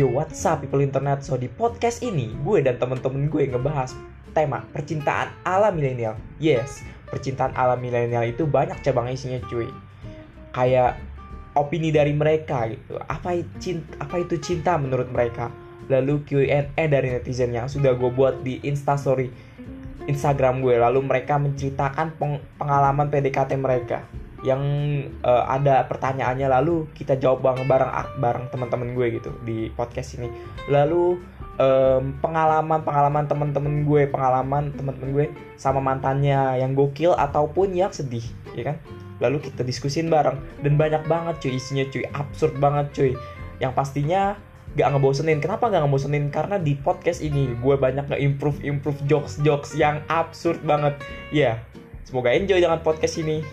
Yo what's up people internet? So di podcast ini gue dan temen-temen gue ngebahas tema percintaan ala milenial. Yes, percintaan ala milenial itu banyak cabang isinya cuy. Kayak opini dari mereka gitu. Apa, cinta, apa itu cinta menurut mereka? Lalu Q&A dari netizen yang sudah gue buat di instastory Instagram gue. Lalu mereka menceritakan pengalaman PDKT mereka yang uh, ada pertanyaannya lalu kita jawab bareng bareng bareng teman-teman gue gitu di podcast ini. Lalu um, pengalaman pengalaman teman-teman gue pengalaman teman-teman gue sama mantannya yang gokil ataupun yang sedih ya kan? Lalu kita diskusin bareng. Dan banyak banget cuy isinya cuy absurd banget cuy. Yang pastinya gak ngebosenin. Kenapa gak ngebosenin? Karena di podcast ini gue banyak nge-improve improve jokes jokes yang absurd banget. Ya yeah. semoga enjoy dengan podcast ini